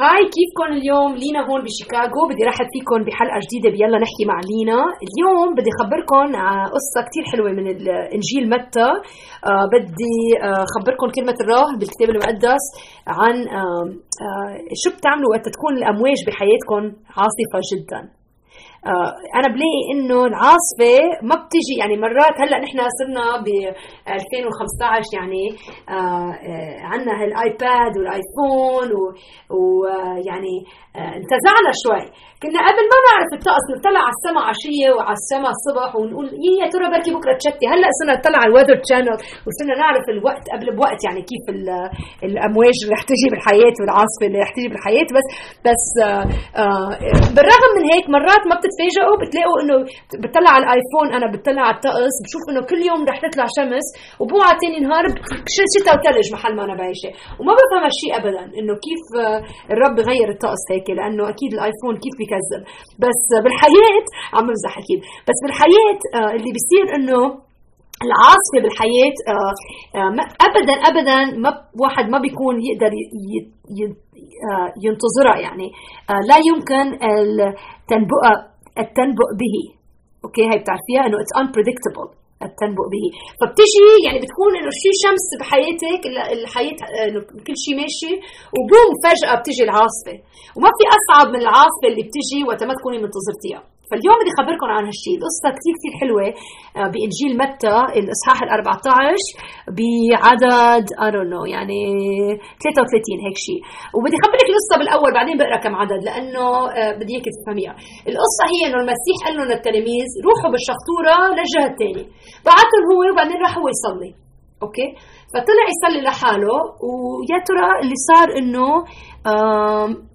هاي كيفكم اليوم لينا هون بشيكاغو؟ بدي رحب فيكم بحلقة جديدة بيلا نحكي مع لينا. اليوم بدي خبركم عن قصة كتير حلوة من الإنجيل متى. آه بدي آه كلمة الله بالكتاب المقدس عن آه آه شو بتعملوا وقت تكون الأمواج بحياتكم عاصفة جدا. آه، أنا بلاقي إنه العاصفة ما بتيجي يعني مرات هلأ نحن صرنا ب 2015 يعني آه، آه، عندنا هالآيباد والآيفون ويعني انتزعنا شوي. كنا قبل ما نعرف الطقس نطلع على السماء عشية وعلى السماء الصبح ونقول يا ترى بركي بكرة تشتي. هلأ صرنا نطلع على ال Weather Channel وصرنا نعرف الوقت قبل بوقت يعني كيف الأمواج اللي رح تجي بالحياة والعاصفة اللي رح تجي بالحياة. بس بس بالرغم من هيك مرات ما بتتفاجئوا بتلاقوا إنه بتطلع على الآيفون أنا بتطلع على الطقس بشوف إنه كل يوم رح تطلع شمس وبوعى ثاني نهار شتاء وثلج محل ما أنا بعيشة. وما بفهم هالشيء ابدا إنه كيف الرب بغير الطقس هيك لأنه أكيد الآيفون كيف بيكذب بس بالحياة عم بمزح أكيد. بس بالحياة آه، اللي بيصير إنه العاصفة بالحياة آه، آه، ابدا ابدا ما واحد ما بيكون يقدر ينتظرها يعني. لا يمكن التنبؤ التنبؤ به. Okay؟ هي بتعرفيها إنه it's unpredictable التنبؤ به. فبتجي يعني بتكون إنه شيء شمس بحياتك الحياة إنه كل شيء ماشي وبوم فجأة بتجي العاصفة. وما في أصعب من العاصفة اللي بتجي وقت ما تكوني منتظرتيها. فاليوم بدي أخبركم عن هالشيء قصة كثير كثير حلوة آه، بإنجيل متى الإصحاح ال 14 بعدد I don't know يعني 33 هيك شيء وبدي اخبرك القصة بالأول بعدين بقرأ كم عدد لأنه آه، بدي إياك تفهميها. القصة هي إنه المسيح قال لهم للتلاميذ روحوا بالشخطورة للجهة الثانية بعتهم هو وبعدين راح هو يصلي. أوكي؟ فطلع يصلي لحاله ويا ترى اللي صار إنه آم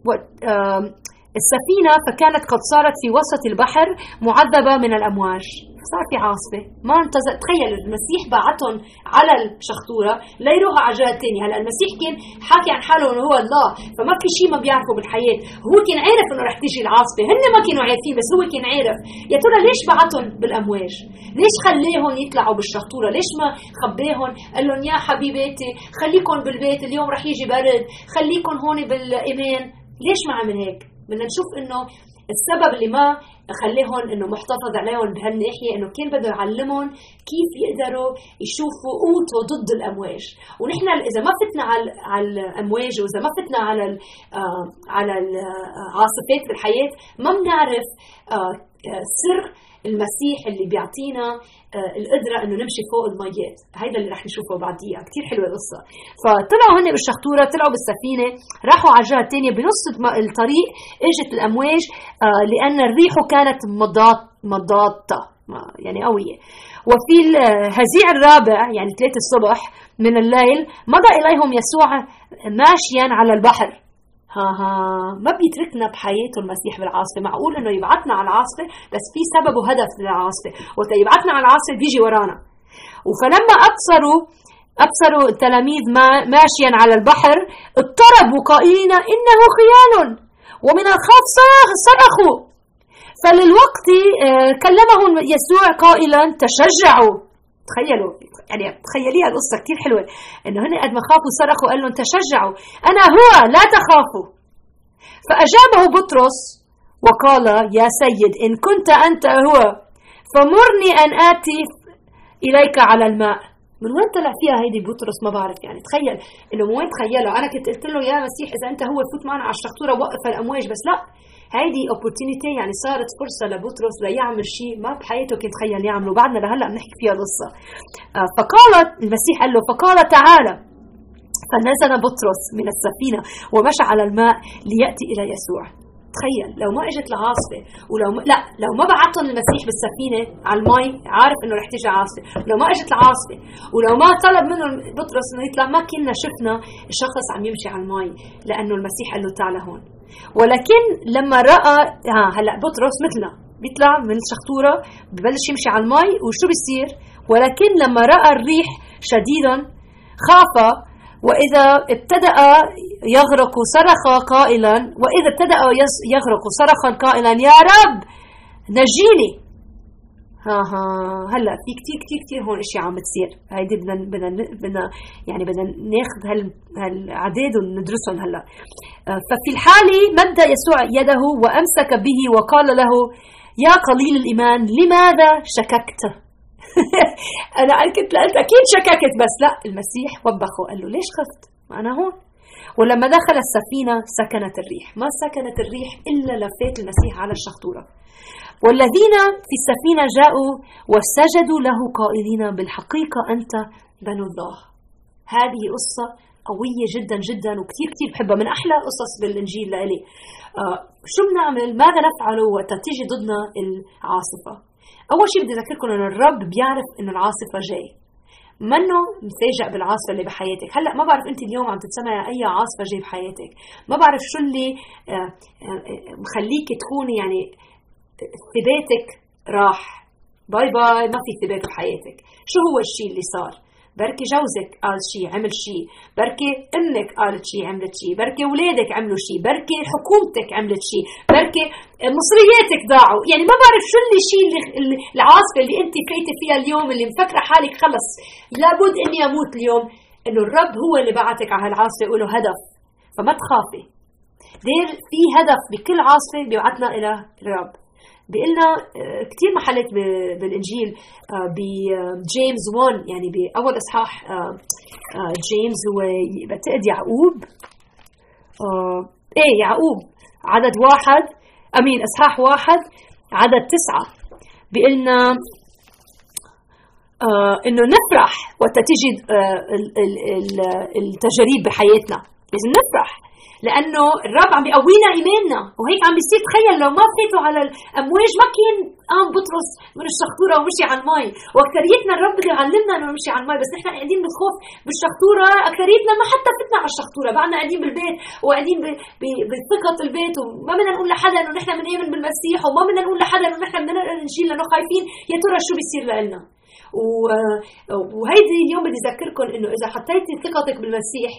السفينة فكانت قد صارت في وسط البحر معذبة من الأمواج. صار في عاصفة. ما انتظر تخيل المسيح بعتهم على الشخطورة ليروحوا على الجهة الثانية هلا المسيح كان حاكي عن حاله إنه هو الله فما في شيء ما بيعرفه بالحياة. هو كان عارف إنه رح تيجي العاصفة. هن ما كانوا عارفين بس هو كان عارف. يا ترى ليش بعتهم بالأمواج؟ ليش خليهم يطلعوا بالشخطورة؟ ليش ما خباهم قال لهم يا حبيباتي خليكم بالبيت اليوم رح يجي برد. خليكم هون بالإيمان. ليش ما عمل هيك؟ بدنا نشوف إنه السبب اللي ما خليهم إنه محتفظ عليهم بهالناحية إنه كان بده يعلمهم كيف يقدروا يشوفوا قوته ضد الأمواج. ونحن إذا ما فتنا على الأمواج وإذا ما فتنا على آه، على العاصفات بالحياة ما بنعرف آه، سر المسيح اللي بيعطينا آه، القدرة إنه نمشي فوق الميات. هيدا اللي رح نشوفه بعديها كثير حلوة القصة. فطلعوا هن بالشخطورة طلعوا بالسفينة راحوا على الجهة الثانية بنص الطريق إجت الأمواج آه، لأن الريح كانت مضاد مضادة يعني قوية. وفي الهزيع الرابع يعني ثلاثة الصبح من الليل مضى إليهم يسوع ماشيا على البحر. ها ها ما بيتركنا بحياته المسيح بالعاصفة. معقول إنه يبعثنا على العاصفة؟ بس في سبب وهدف للعاصفة. وقت يبعثنا على العاصفة بيجي ورانا. وفلما أبصروا أبصروا التلاميذ ماشيا على البحر اضطربوا قائلين إنه خيال. ومن الخوف صرخوا. فللوقت آه، كلمهم يسوع قائلا تشجعوا. تخيلوا يعني تخيليها القصة كثير حلوة. إنه هن قد ما خافوا صرخوا قال لهم تشجعوا. أنا هو لا تخافوا. فأجابه بطرس وقال يا سيد إن كنت أنت هو فمرني أن آتي إليك على الماء. من وين طلع فيها هيدي بطرس؟ ما بعرف يعني. تخيل إنه من وين تخيلها أنا كنت قلت له يا مسيح إذا أنت هو فوت معنا على الشخطورة وقف الأمواج بس. لا هيدي opportunity يعني صارت فرصة لبطرس ليعمل شيء ما بحياته كان تخيل يعمله. بعدنا لهلا بنحكي فيها القصة آه، فقالت المسيح قال له فقال تعالى فنزل بطرس من السفينة ومشى على الماء ليأتي إلى يسوع. تخيل لو ما إجت العاصفه ولو ما لا لو ما بعتهم المسيح بالسفينة على المي عارف إنه رح تيجي عاصفة. لو ما إجت العاصفه ولو ما طلب منه بطرس إنه يطلع ما كنا شفنا الشخص عم يمشي على المي لأنه المسيح قال له تعال هون ولكن لما راى ها هلأ بطرس مثلنا بيطلع من الشخطورة ببلش يمشي على المي وشو بيصير؟ ولكن لما رأى الريح شديدا خاف وإذا ابتدأ يغرق صرخ قائلا وإذا ابتدأ يغرق صرخا قائلا يا رب نجيني. ها ها هلأ في كثير كثير كثير هون إشياء عم بتصير. هيدي بدنا بدنا بدنا يعني بدنا ناخذ هال هالعداد وندرسهم هلأ. آه، ففي الحالة مد يسوع يده وأمسك به وقال له يا قليل الإيمان لماذا شككت؟ أنا كنت قلت أكيد شككت بس لا المسيح وبخه قال له ليش خفت؟ ما أنا هون. ولما دخل السفينة سكنت الريح. ما سكنت الريح إلا لفيت المسيح على الشخطورة. والذين في السفينة جاءوا وسجدوا له قائلين بالحقيقة أنت بنو الله. هذه قصة قوية جدا جدا وكثير كثير بحبها. من أحلى قصص بالإنجيل لإلي. آه شو بنعمل؟ ماذا نفعل؟ وقت تيجي ضدنا العاصفة. أول شيء بدي أذكركم أن الرب بيعرف أنه العاصفة جاي. منه مفاجئ بالعاصفة اللي بحياتك. هلأ ما بعرف أنت اليوم عم تتسمعي أي عاصفة جاي بحياتك. ما بعرف شو اللي آه، آه، مخليك تكوني يعني ثباتك راح. bye bye ما في ثبات بحياتك. شو هو الشيء اللي صار؟ بركي جوزك قال شيء عمل شيء بركي أمك قالت شيء عملت شيء بركي اولادك عملوا شيء بركي حكومتك عملت شيء بركي مصرياتك ضاعوا. يعني ما بعرف شو اللي شيء اللي العاصفة اللي أنت فايته فيها اليوم اللي مفكرة حالك خلص. لابد إني أموت اليوم إنه الرب هو اللي بعتك على هالعاصفة وله هدف. فما تخافي. دير في هدف بكل عاصفة بيبعثنا إلى الرب. بيقلنا آه، كثير محلات بالإنجيل آه، بجيمس 1 يعني باول إصحاح آه، جيمس هو بعتقد يعقوب إيه يعقوب عدد واحد أمين إصحاح واحد عدد تسعة. بيقلنا إنه نفرح وقت تيجي التجارب بحياتنا. لازم نفرح. لأنه الرب عم بيقوينا إيماننا وهيك عم بيصير. تخيل لو ما فاتوا على الامواج ما كان قام بطرس من الشخطورة ومشي على المي؟ وأكثريتنا الرب بده يعلمنا إنه نمشي على المي بس نحن قاعدين بالخوف بالشخطورة. أكثريتنا ما حتى فتنا على الشخطورة بعدنا قاعدين بالبيت وقاعدين بثقه البيت وما بدنا نقول لحدا إنه نحن بنآمن بالمسيح وما بدنا نقول لحدا إنه نحن بدنا نقرأ الإنجيل لأنه خايفين. يا ترى شو بيصير لنا وهيدي اليوم بدي أذكركم إنه إذا حطيتي ثقتك بالمسيح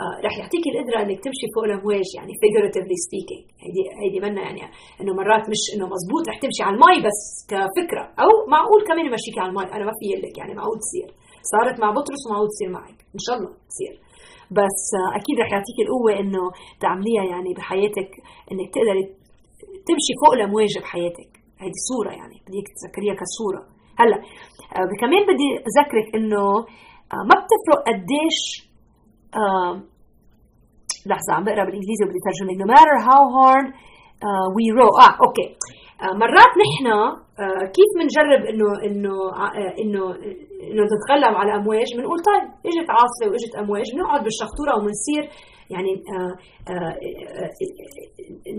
آه، رح يعطيك القدرة إنك تمشي فوق الأمواج يعني figuratively speaking. هيدي هيدي منا يعني إنه مرات مش إنه مزبوط رح تمشي على المي بس كفكرة. أو معقول كمان يمشيك على المي أنا ما في لك يعني معقول تصير. صارت مع بطرس ومعقول تصير معك. إن شاء الله تصير. بس آه، أكيد رح يعطيك القوة إنه تعمليها يعني بحياتك إنك تقدري تمشي فوق الأمواج بحياتك. هيدي صورة يعني بديك تذكريها كصورة. هلأ آه، كمان بدي أذكرك إنه ما بتفرق قديش لحظة عم بقرأ بالإنجليزي وبدي ترجم no matter how hard uh, we row آه أوكي. uh, مرات نحن uh, كيف بنجرب إنه إنه إنه إنه نتغلب على أمواج؟ بنقول طيب إجت عاصفة وإجت أمواج بنقعد بالشخطورة وبنصير يعني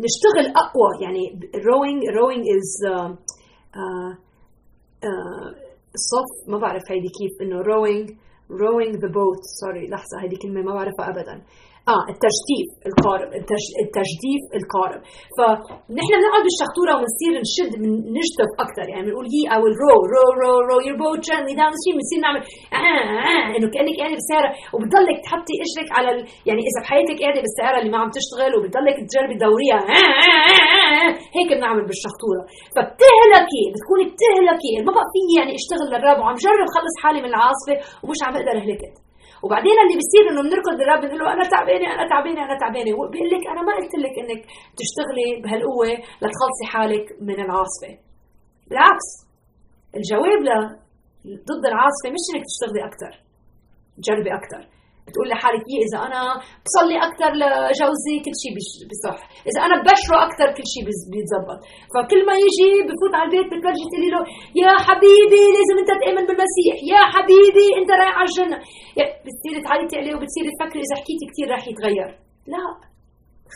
نشتغل أقوى. يعني rowing rowing is uh, uh, uh, صف ما بعرف هيدي كيف إنه rowing. Rowing the boat. Sorry لحظة هذه كلمة ما بعرفها أبدا. آه التجديف القارب التج... التجديف القارب. فنحن بنقعد بالشخطورة ونصير نشد نجدف أكثر. يعني بنقول هي أو ال row row row row your boat gently down stream بنصير نعمل آه آه إنه كأنك قاعدة بالسيارة وبتضلك تحطي إجرك على ال... يعني إذا بحياتك قاعدة بالسيارة اللي ما عم تشتغل وبتضلك تجربي تدوريها آه آه آه آه. هيك بنعمل بالشخطورة. فبتهلكي بتكوني بتهلكي. ما بقى في يعني أشتغل للرب وعم جرب خلص حالي من العاصفة ومش عم بقدر أهلكت. وبعدين اللي بيصير إنه بنركض للرب بنقول له أنا تعبانة أنا تعبانة أنا تعبانة. وبيقول لك أنا ما قلت لك إنك تشتغلي بهالقوة لتخلصي حالك من العاصفة. بالعكس الجواب ل ضد العاصفة مش إنك تشتغلي أكثر جربي أكثر بتقول لحالك إيه إذا أنا بصلي أكثر لجوزي كل شيء بصح. إذا أنا ببشره أكثر كل شيء بيتزبط. فكل ما يجي بفوت على البيت بتبلشي تقولي له يا حبيبي لازم أنت تآمن بالمسيح. يا حبيبي أنت رايح على الجنة. بتصيري تعيطي عليه وبتصيري تفكري إذا حكيتي كثير راح يتغير. لا.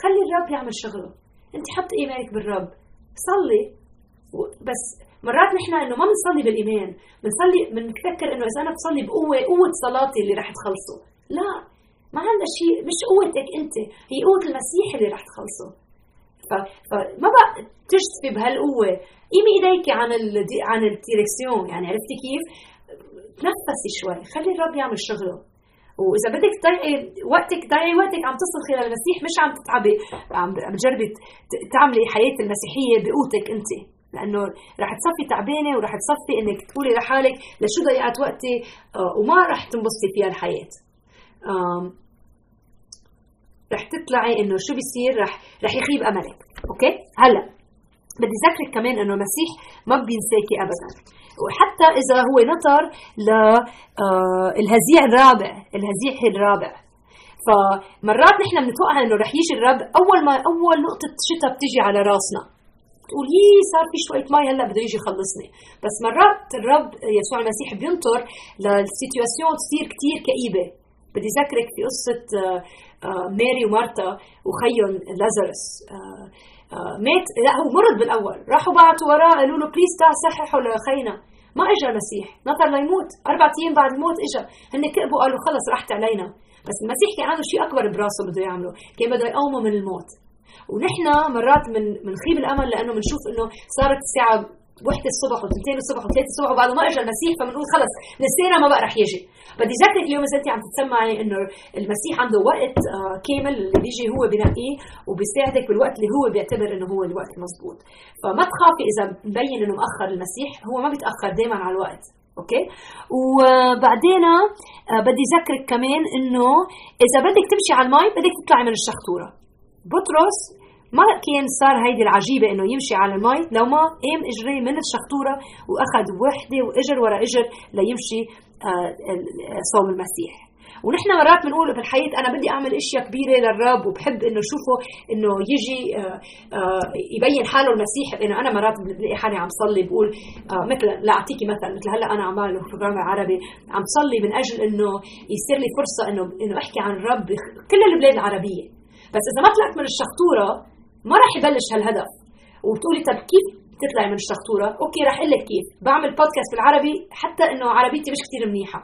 خلي الرب يعمل شغله. أنت حط إيمانك بالرب. صلي. بس مرات نحن إنه ما بنصلي بالإيمان. بنصلي بنفكر إنه إذا أنا بصلي بقوة قوة صلاتي اللي رح تخلصه. لا ما عندها شيء مش قوتك أنت هي قوة المسيح اللي رح تخلصه. فما بقى تجذبي بهالقوة. قيمي ايديك عن ال عن الديركسيون يعني عرفتي كيف؟ تنفسي شوي خلي الرب يعمل شغله. وإذا بدك تضيعي وقتك ضيعي وقتك عم تصرخي للمسيح مش عم تتعبي عم تجربي تعملي حياة المسيحية بقوتك أنت. لأنه رح تصفي تعبانة ورح تصفي إنك تقولي لحالك لشو ضيعت وقتي؟ آه، وما رح تنبسطي فيها الحياة رح تطلعي إنه شو بيصير؟ رح رح يخيب أملك. أوكي؟ هلا بدي ذكرك كمان إنه المسيح ما بينساكي ابدا. وحتى إذا هو نطر للهزيع آه، الرابع الهزيع الرابع. فمرات نحن بنتوقع إنه رح يجي الرب. أول ما أول نقطة شتاء بتيجي على راسنا. تقول يي صار في شوية مي هلا بده يجي يخلصني. بس مرات الرب يسوع المسيح بينطر لل situation تصير كتير كئيبة. بدي ذكرك في قصة آه، آه، ماري ومارتا وخيهم لازارس. مات لا هو مرض بالأول. راحوا بعتوا وراه قالوا له please تعال صححوا لخينا ما اجى المسيح. نطر ليموت. أربع أيام بعد الموت اجى هن كذبوا قالوا خلص رحت علينا. بس المسيح كان عنده شيء أكبر براسه بده يعمله. كان بده يقومه من الموت. ونحن مرات من بنخيب الأمل لأنه بنشوف إنه صارت الساعة وحدة الصبح وثنتين الصبح وثلاثة الصبح وبعد ما اجى المسيح فبنقول خلص نسينا ما بقى رح يجي. بدي ذكرك اليوم اذا انت عم تتسمعي إنه المسيح عنده وقت آه، كامل اللي بيجي هو بنقيه وبيساعدك بالوقت اللي هو بيعتبر إنه هو الوقت المضبوط فما تخافي إذا مبين إنه مأخر المسيح هو ما بيتأخر دائما على الوقت أوكي؟ وبعدين آه، بدي ذكرك كمان إنه إذا بدك تمشي على المي بدك تطلعي من الشخطورة. بطرس ما كان صار هيدي العجيبة إنه يمشي على المي لو ما قام اجريه من الشخطورة وأخذ وحدة وإجر ورا إجر ليمشي آه، صوم المسيح. ونحن مرات بنقول في الحياة أنا بدي أعمل إشياء كبيرة للرب وبحب إنه شوفه إنه يجي آه، آه، يبين حاله المسيح إنه أنا مرات بلاقي حالي عم صلي بقول مثل لا اعطيكي مثل مثل هلأ أنا عم بعمل program عربي عم صلي من أجل إنه يصير لي فرصة إنه إنه أحكي عن الرب بكل البلاد العربية. بس إذا ما طلعت من الشخطورة ما راح يبلش هالهدف. وبتقولي طب كيف تطلعي من الشخطوره okay راح أقول لك كيف. بعمل بودكاست بالعربي حتى إنه عربيتي مش كثير منيحة.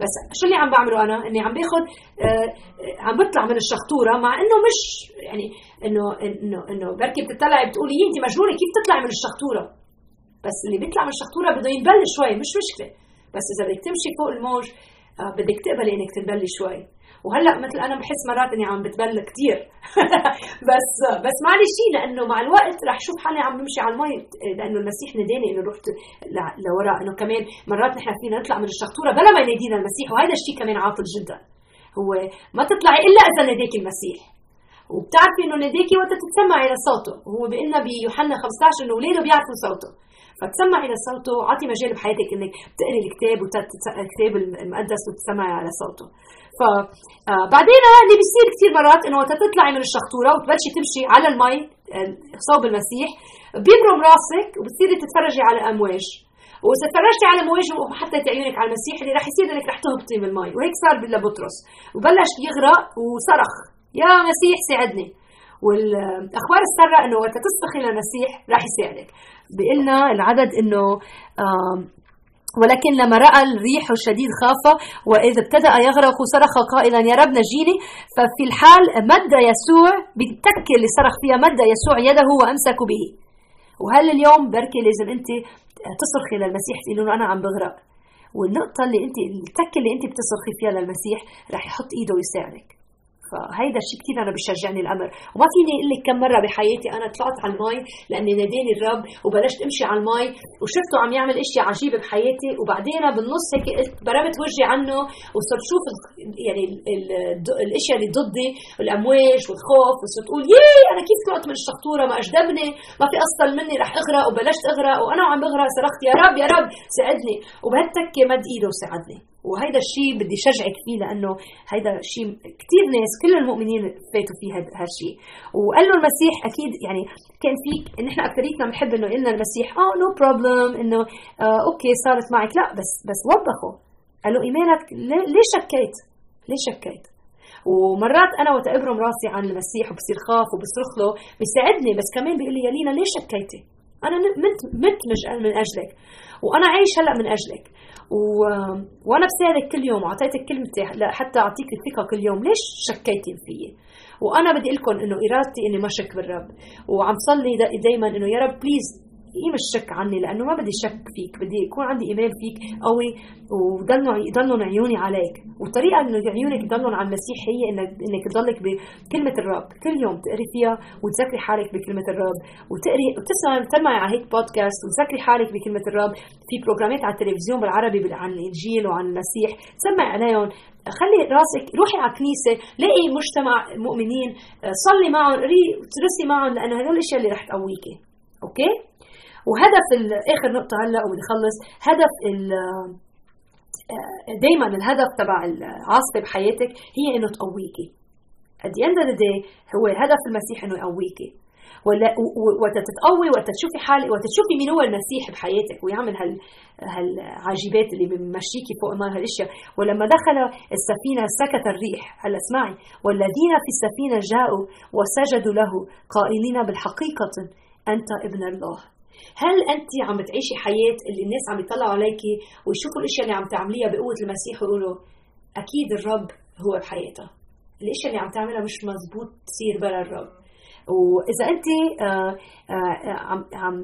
بس شو اللي عم بعمله أنا؟ إني عم باخذ آه عم بطلع من الشخطوره مع إنه مش يعني إنه إنه إنه بركي بتطلعي بتقولي انت مجنونة كيف تطلعي من الشخطوره بس اللي بيطلع من الشخطوره بده ينبل شوي مش مشكلة. بس إذا بدك تمشي فوق الموج آه بدك تقبلي إنك تنبلي شوي. وهلأ مثل أنا بحس مرات إني عم بتبلى كثير بس بس معلش لأنه مع الوقت رح شوف حالي عم بمشي على المي. لأنه المسيح ناداني إنه رحت لوراء إنه كمان مرات نحن فينا نطلع من الشخطورة بلا ما ينادينا المسيح. وهذا الشيء كمان عاطل جدا. هو ما تطلعي إلا إذا ناداك المسيح. وبتعرفي إنه ناداكي وقت تتسمعي لصوته. بيقول لنا بيوحنا 15 إنه اولاده بيعرفوا صوته. فتسمعي لصوته اعطي مجال بحياتك إنك تقري الكتاب الكتاب المقدس وتسمعي على صوته. فبعدين آه، اللي بيصير كثير مرات إنه وقت تطلعي من الشخطورة وتبلشي تمشي على المي آه، صوب المسيح بيبرم راسك وبتصيري تتفرجي على الامواج وإذا تفرجتي على أمواج وحطيتي عيونك على المسيح اللي رح يصير إنك رح تهبطي من المي. وهيك صار لبطرس. وبلش يغرق وصرخ. يا مسيح ساعدني. والاخبار الساره إنه وقت تصرخي للمسيح رح يساعدك. بيقلنا العدد إنه ولكن لما رأى الريح الشديد خاف وإذ ابتدأ يغرق صرخ قائلا يا رب نجيني. ففي الحال مد يسوع بالتكة اللي صرخ فيها مد يسوع يده وأمسك به. وهل اليوم بركي لازم أنت تصرخي للمسيح تقولي له أنا عم بغرق. والنقطة اللي أنت التكة اللي أنت بتصرخي فيها للمسيح رح يحط إيده ويساعدك. فهيدا الشيء كثير أنا بشجعني الأمر. وما فيني أقول لك كم مرة بحياتي أنا طلعت على المي لأني ناداني الرب وبلشت أمشي على المي وشفته عم يعمل اشياء عجيبه بحياتي. وبعدين بالنص هيك برمت وجهي عنه وصرت شوف يعني الأشياء اللي ضدي الامواج والخوف وصرت أقول يي أنا كيف طلعت من الشخطورة؟ ما أجدبني ما في أسطل مني رح أغرق. وبلشت أغرق. وأنا وعم بغرق صرخت يا رب يا رب ساعدني. وبهالتكة مد ايده وساعدني. وهيدا الشيء بدي شجعك فيه لأنه هيدا الشيء كثير ناس كل المؤمنين فاتوا فيه هالشيء وقال له المسيح أكيد يعني كان في نحن اكثريتنا بنحب إنه قلنا المسيح آه no problem إنه آه أوكي صارت معك لا بس بس وبخه قال له ايمانك ليه شكيت؟ ليه شكيت؟ ومرات أنا وقت ابرم راسي عن المسيح وبصير خاف وبصرخ له بيساعدني بس كمان بيقول لي يا لينا ليه شكيتي؟ أنا مت مت من أجلك وأنا عايش هلأ من أجلك و... وأنا بساعدك كل يوم واعطيتك كلمتي حتى أعطيك الثقة كل يوم ليش شكيتي فيي؟ وأنا بدي أقول لكم إنه إرادتي إني ما شك بالرب وعم صلي دائما إنه يا رب please قيم الشك عني لأنه ما بدي شك فيك بدي يكون عندي ايمان فيك قوي وضلوا يضلوا عيوني عليك. والطريقة إنه عيونك يضلوا على المسيح هي انك إنك تضلك بكلمة الرب. كل يوم تقري فيها وتذكري حالك بكلمة الرب. وتقري وتسمع تسمعي على هيك بودكاست وتذكري حالك بكلمة الرب في بروجرامات على التلفزيون بالعربي عن الإنجيل وعن المسيح. تسمعي عليهم. خلي راسك روحي على الكنيسة. لاقي مجتمع مؤمنين صلي معهم قري تدرسي معهم لأنه هدول الأشياء اللي رح تقويكي. أوكي؟ وهدف آخر نقطة هلا وبدي اخلص هدف دائما الهدف تبع العاصفه بحياتك هي إنه تقويكي. At the end of the day هو هدف المسيح إنه يقويكي. ولا وتتقوي وتشوفي حالك وتشوفي مين هو المسيح بحياتك ويعمل هال هالعاجبات اللي بمشيكي فوق النار هالأشياء. ولما دخل السفينة سكت الريح. هلا اسمعي. والذين في السفينة جاءوا وسجدوا له قائلين بالحقيقة أنت ابن الله. هل أنت عم بتعيشي حياة اللي الناس عم يطلعوا عليكي ويشوفوا الإشياء اللي عم تعمليها بقوة المسيح ويقولوا أكيد الرب هو بحياتها. الإشياء اللي عم تعملها مش مزبوط تصير بلا الرب. وإذا انت آه، آه، عم عم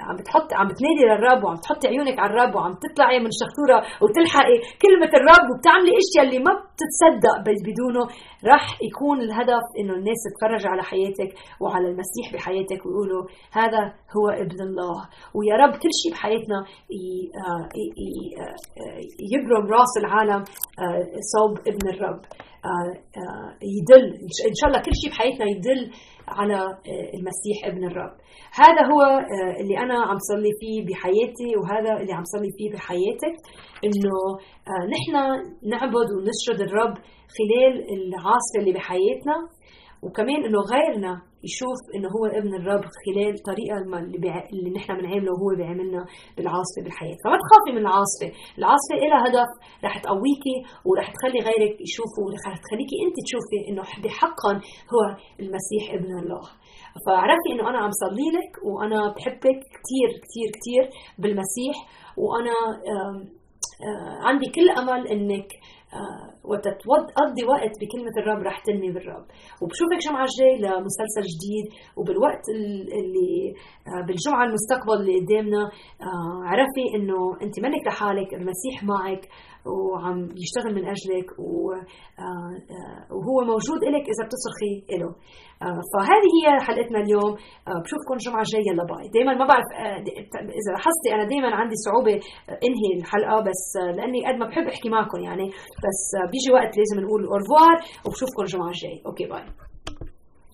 عم بتحط عم بتنادي للرب وعم تحطي عيونك على الرب وعم تطلعي من شخطوره وتلحقي كلمة الرب وبتعملي أشياء اللي ما بتتصدق بدونه راح يكون الهدف إنه الناس تتفرج على حياتك وعلى المسيح بحياتك ويقولوا هذا هو ابن الله. ويا رب كل شيء بحياتنا آه، يبرم راس العالم صوب ابن الرب. يدل إن شاء الله كل شيء بحياتنا يدل على آه، المسيح ابن الرب. هذا هو آه، اللي أنا عم صلي فيه بحياتي وهذا اللي عم صلي فيه بحياتك آه، نحن نعبد ونسجد الرب خلال العاصفة اللي بحياتنا. وكمان إنه غيرنا يشوف إنه هو ابن الرب خلال طريقة اللي, بع... اللي نحن بنعمله وهو بيعملنا بالعاصفة بالحياة، فما تخافي من العاصفة، العاصفة لها هدف رح تقويكي ورح تخلي غيرك يشوفوا ورح تخليكي أنت تشوفي إنه بحقا هو المسيح ابن الله. فعرفتي إنه أنا عم صلي لك وأنا بحبك كثير كثير كثير بالمسيح وأنا عندي كل أمل إنك آه، وتقضي وقت بكلمة الرب رح تنمي بالرب. وبشوفك جمعة الجاي لمسلسل جديد وبالوقت اللي آه، بالجمعة المستقبل اللي قدامنا آه، عرفي إنه أنت منك لحالك المسيح معك وعم يشتغل من أجلك وهو موجود لك إذا بتصرخي له فهذه هي حلقتنا اليوم. بشوفكم الجمعه الجايه يلا bye. دائما ما بعرف إذا لاحظتي أنا دائما عندي صعوبة إنهي الحلقة بس لأني قد ما بحب أحكي معكم يعني. بس بيجي وقت لازم نقول au revoir وبشوفكم الجمعه الجاي okay bye.